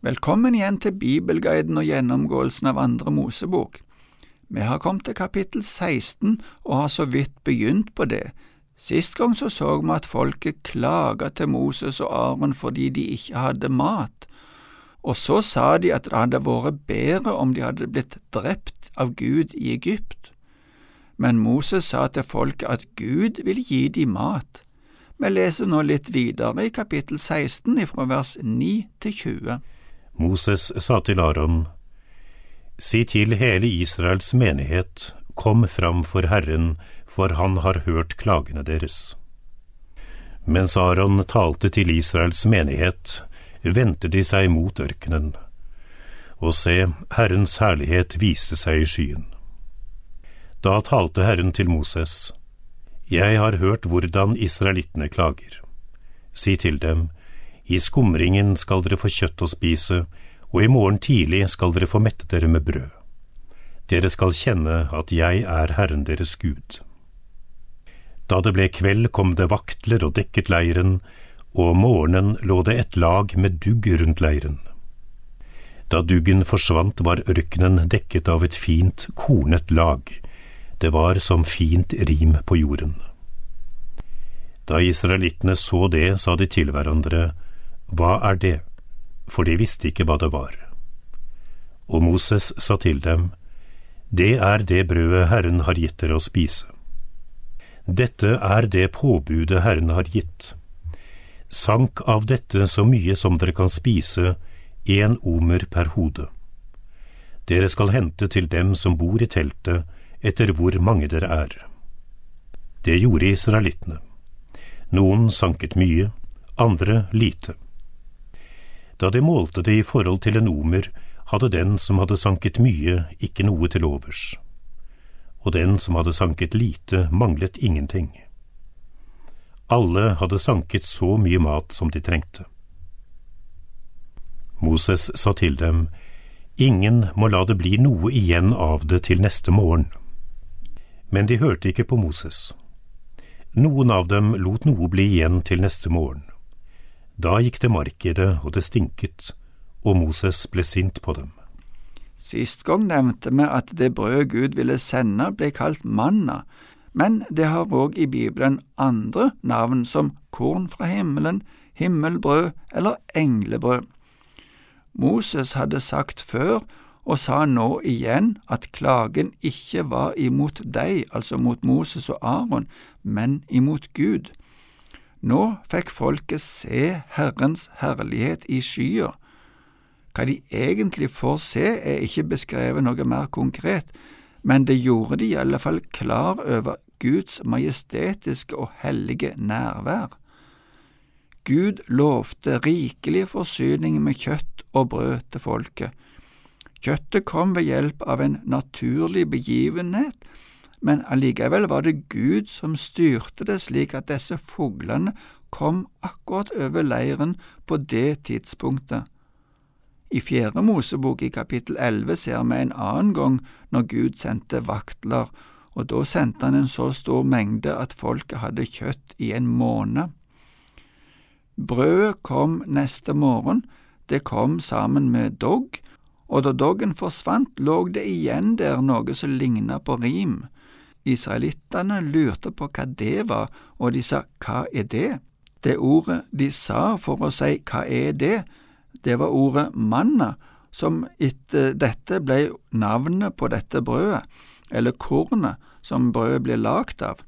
Velkommen igjen til Bibelguiden og gjennomgåelsen av Andre Mosebok. Vi har kommet til kapittel 16 og har så vidt begynt på det. Sist gang så så vi at folket klaga til Moses og Aron fordi de ikke hadde mat, og så sa de at det hadde vært bedre om de hadde blitt drept av Gud i Egypt. Men Moses sa til folket at Gud vil gi dem mat. Vi leser nå litt videre i kapittel 16 fra vers 9 til 20. Moses sa til Aron, Si til hele Israels menighet, kom fram for Herren, for han har hørt klagene deres. Mens Aron talte til Israels menighet, vendte de seg mot ørkenen, og se, Herrens herlighet viste seg i skyen. Da talte Herren til Moses, Jeg har hørt hvordan israelittene klager. Si til dem, i skumringen skal dere få kjøtt å spise, og i morgen tidlig skal dere få mette dere med brød. Dere skal kjenne at jeg er Herren deres Gud. Da det ble kveld, kom det vaktler og dekket leiren, og om morgenen lå det et lag med dugg rundt leiren. Da duggen forsvant, var ørkenen dekket av et fint, kornet lag. Det var som fint rim på jorden. Da israelittene så det, sa de til hverandre, hva er det? For de visste ikke hva det var. Og Moses sa til dem, Det er det brødet Herren har gitt dere å spise. Dette er det påbudet Herren har gitt. Sank av dette så mye som dere kan spise, én omer per hode. Dere skal hente til dem som bor i teltet, etter hvor mange dere er. Det gjorde israelittene. Noen sanket mye, andre lite. Da de målte det i forhold til en omer, hadde den som hadde sanket mye, ikke noe til overs, og den som hadde sanket lite, manglet ingenting. Alle hadde sanket så mye mat som de trengte. Moses sa til dem, Ingen må la det bli noe igjen av det til neste morgen. Men de hørte ikke på Moses. Noen av dem lot noe bli igjen til neste morgen. Da gikk det mark i det, og det stinket, og Moses ble sint på dem. Sist gang nevnte vi at det brødet Gud ville sende, ble kalt manna, men det har òg i Bibelen andre navn som korn fra himmelen, himmelbrød eller englebrød. Moses hadde sagt før, og sa nå igjen, at klagen ikke var imot deg, altså mot Moses og Aron, men imot Gud. Nå fikk folket se Herrens herlighet i skya. Hva de egentlig får se, er ikke beskrevet noe mer konkret, men det gjorde de i alle fall klar over Guds majestetiske og hellige nærvær. Gud lovte rikelig forsyning med kjøtt og brød til folket. Kjøttet kom ved hjelp av en naturlig begivenhet men allikevel var det Gud som styrte det slik at disse fuglene kom akkurat over leiren på det tidspunktet. I Fjerde Mosebok i kapittel elleve ser vi en annen gang når Gud sendte vaktler, og da sendte han en så stor mengde at folket hadde kjøtt i en måned. Brødet kom neste morgen, det kom sammen med dogg, og da doggen forsvant, lå det igjen der noe som lignet på rim. Israelittene lurte på hva det var, og de sa Hva er det? Det ordet de sa for å si Hva er det? det var ordet manna, som etter dette ble navnet på dette brødet, eller kornet som brødet ble lagd av.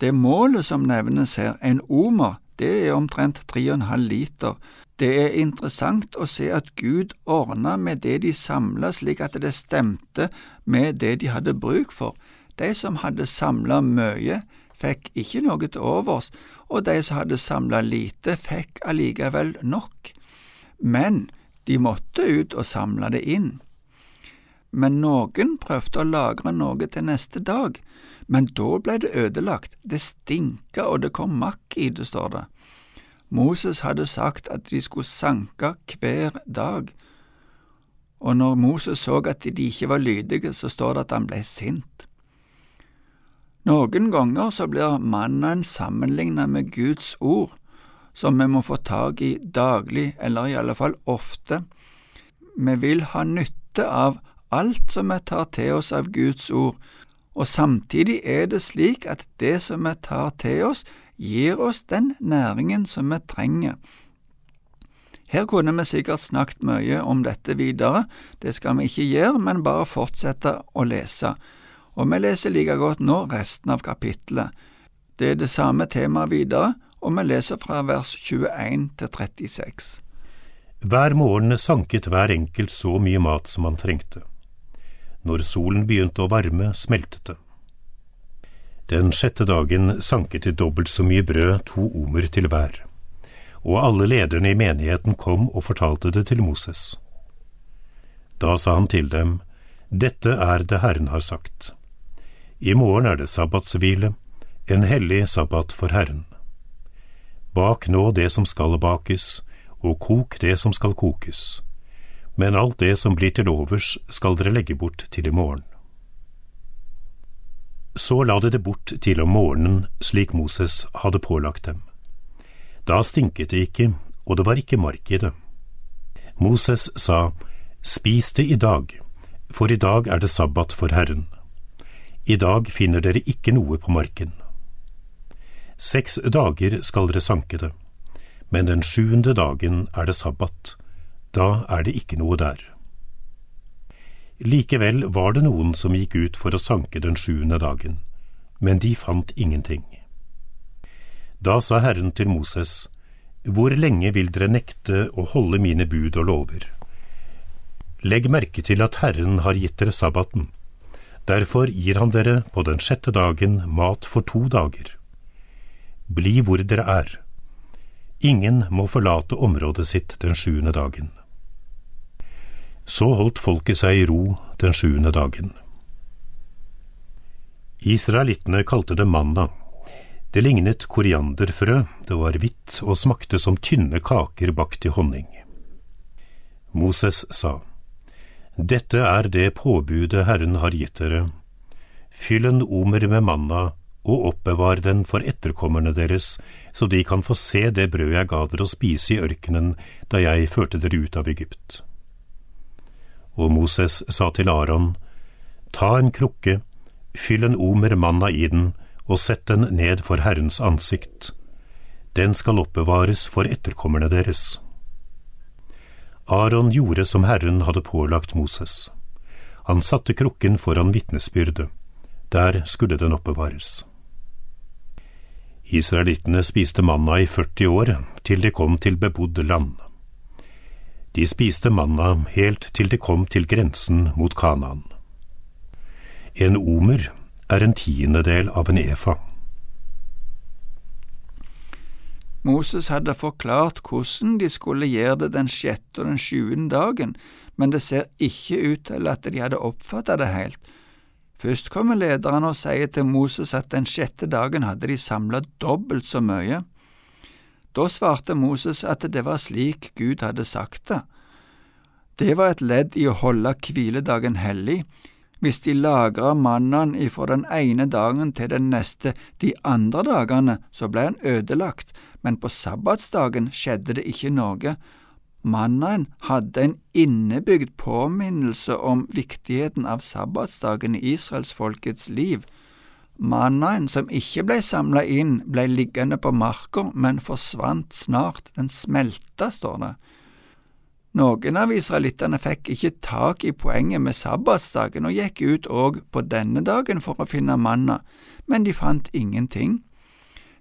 Det målet som nevnes her, en omer, det er omtrent tre og en halv liter. Det er interessant å se at Gud ordna med det de samla slik at det stemte med det de hadde bruk for. De som hadde samla mye, fikk ikke noe til overs, og de som hadde samla lite, fikk allikevel nok. Men de måtte ut og samle det inn. Men noen prøvde å lagre noe til neste dag, men da ble det ødelagt, det stinka og det kom makk i det, står det. Moses hadde sagt at de skulle sanke hver dag, og når Moses så at de ikke var lydige, så står det at han ble sint. Noen ganger så blir mannen sammenlignet med Guds ord, som vi må få tak i daglig, eller i alle fall ofte. Vi vil ha nytte av alt som vi tar til oss av Guds ord, og samtidig er det slik at det som vi tar til oss, gir oss den næringen som vi trenger. Her kunne vi sikkert snakket mye om dette videre, det skal vi ikke gjøre, men bare fortsette å lese. Og vi leser like godt nå resten av kapittelet. Det er det samme temaet videre, og vi leser fra vers 21 til 36. Hver morgen sanket hver enkelt så mye mat som han trengte. Når solen begynte å varme, smeltet det. Den sjette dagen sanket de dobbelt så mye brød, to omer til hver og alle lederne i menigheten kom og fortalte det til Moses. Da sa han til dem, Dette er det Herren har sagt. I morgen er det sabbatshvile, en hellig sabbat for Herren. Bak nå det som skal bakes, og kok det som skal kokes, men alt det som blir til overs skal dere legge bort til i morgen. Så la de det bort til om morgenen, slik Moses hadde pålagt dem. Da stinket det ikke, og det var ikke mark i det. Moses sa, Spis det i dag, for i dag er det sabbat for Herren. I dag finner dere ikke noe på marken. Seks dager skal dere sanke det, men den sjuende dagen er det sabbat, da er det ikke noe der. Likevel var det noen som gikk ut for å sanke den sjuende dagen, men de fant ingenting. Da sa Herren til Moses, Hvor lenge vil dere nekte å holde mine bud og lover? Legg merke til at Herren har gitt dere sabbaten. Derfor gir han dere på den sjette dagen mat for to dager. Bli hvor dere er. Ingen må forlate området sitt den sjuende dagen. Så holdt folket seg i ro den sjuende dagen. Israelittene kalte det manna det lignet korianderfrø, det var hvitt og smakte som tynne kaker bakt i honning. Moses sa, Dette er det påbudet Herren har gitt dere. Fyll en omer med manna og oppbevar den for etterkommerne deres, så de kan få se det brød jeg ga dere å spise i ørkenen da jeg førte dere ut av Egypt. Og Moses sa til Aron, Ta en krukke, fyll en omer manna i den, og sett den ned for Herrens ansikt. Den skal oppbevares for etterkommerne deres. Aron gjorde som Herren hadde pålagt Moses. Han satte krukken foran vitnesbyrdet. Der skulle den oppbevares. Israelittene spiste manna i 40 år, til de kom til bebodd land. De spiste manna helt til de kom til grensen mot Kanaan. En omer er en tiendedel av en efa. Moses hadde forklart hvordan de skulle gjøre det den sjette og den sjuende dagen, men det ser ikke ut til at de hadde oppfattet det helt. Først kommer lederen og sier til Moses at den sjette dagen hadde de samlet dobbelt så mye. Da svarte Moses at det var slik Gud hadde sagt det. Det var et ledd i å holde hviledagen hellig, hvis de lagra mannen ifra den ene dagen til den neste de andre dagene, så ble han ødelagt, men på sabbatsdagen skjedde det ikke noe. Mannen hadde en innebygd påminnelse om viktigheten av sabbatsdagen i israelsfolkets liv. Mannaen som ikke ble samla inn, ble liggende på marka, men forsvant snart, den smelta, står det. Noen av israelittene fikk ikke tak i poenget med sabbatsdagen og gikk ut òg på denne dagen for å finne manna, men de fant ingenting.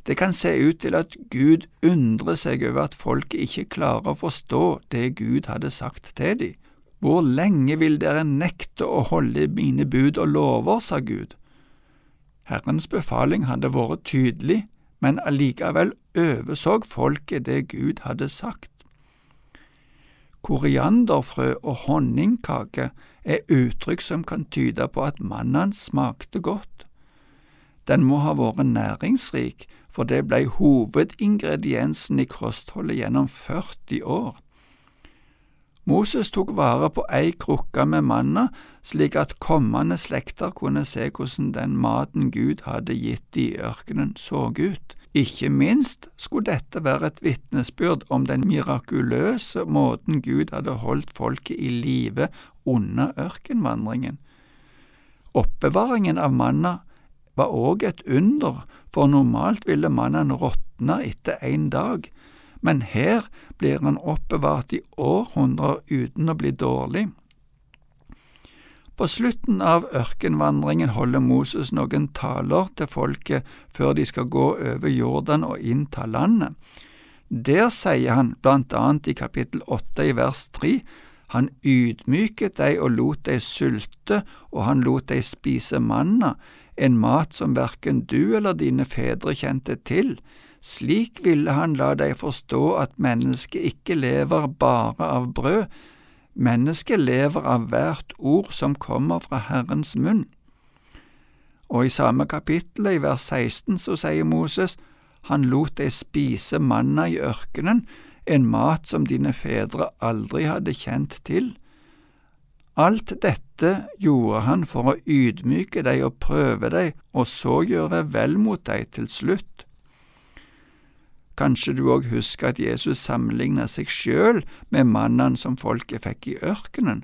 Det kan se ut til at Gud undrer seg over at folket ikke klarer å forstå det Gud hadde sagt til dem. Hvor lenge vil dere nekte å holde mine bud og lover, sa Gud. Herrens befaling hadde vært tydelig, men allikevel overså folket det Gud hadde sagt. Korianderfrø og honningkake er uttrykk som kan tyde på at mannen smakte godt. Den må ha vært næringsrik, for det ble hovedingrediensen i kostholdet gjennom 40 år. Moses tok vare på ei krukke med manna, slik at kommende slekter kunne se hvordan den maten Gud hadde gitt i ørkenen, så ut. Ikke minst skulle dette være et vitnesbyrd om den mirakuløse måten Gud hadde holdt folket i live under ørkenvandringen. Oppbevaringen av manna var òg et under, for normalt ville mannen råtne etter én dag, men her blir han oppbevart i århundrer uten å bli dårlig. På slutten av ørkenvandringen holder Moses noen taler til folket før de skal gå over Jordan og innta landet. Der sier han blant annet i kapittel åtte i vers tre han ydmyket deg og lot deg sulte, og han lot deg spise manna, en mat som verken du eller dine fedre kjente til. Slik ville han la deg forstå at mennesket ikke lever bare av brød, mennesket lever av hvert ord som kommer fra Herrens munn. Og i samme kapittel, i vers 16, så sier Moses, han lot deg spise manna i ørkenen, en mat som dine fedre aldri hadde kjent til. Alt dette gjorde han for å ydmyke deg og prøve deg, og så gjøre vel mot deg til slutt. Kanskje du òg husker at Jesus sammenlignet seg sjøl med mannen som folket fikk i ørkenen.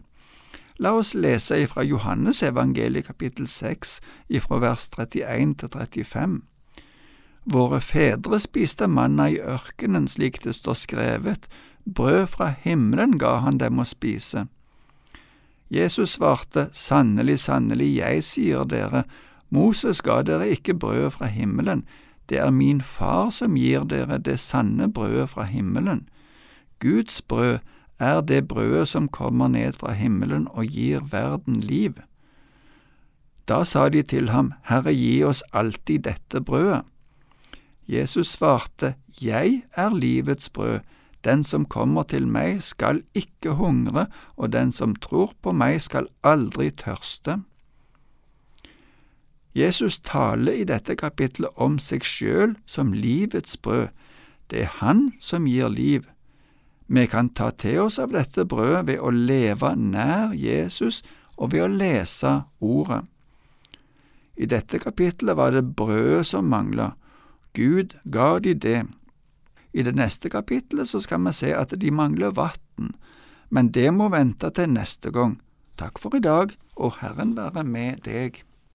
La oss lese ifra Johannes evangeliet kapittel 6, ifra vers 31 til 35. Våre fedre spiste manna i ørkenen slik det står skrevet, brød fra himmelen ga han dem å spise. Jesus svarte, Sannelig, sannelig, jeg sier dere, Moses ga dere ikke brød fra himmelen, det er min far som gir dere det sanne brødet fra himmelen. Guds brød er det brødet som kommer ned fra himmelen og gir verden liv. Da sa de til ham, Herre, gi oss alltid dette brødet. Jesus svarte, Jeg er livets brød, den som kommer til meg skal ikke hungre, og den som tror på meg skal aldri tørste. Jesus taler i dette kapittelet om seg sjøl som livets brød, det er Han som gir liv. Vi kan ta til oss av dette brødet ved å leve nær Jesus og ved å lese Ordet. I dette kapittelet var det brødet som mangla, Gud ga de det. I det neste kapittelet så skal vi se at de mangler vann, men det må vente til neste gang. Takk for i dag, og Herren være med deg.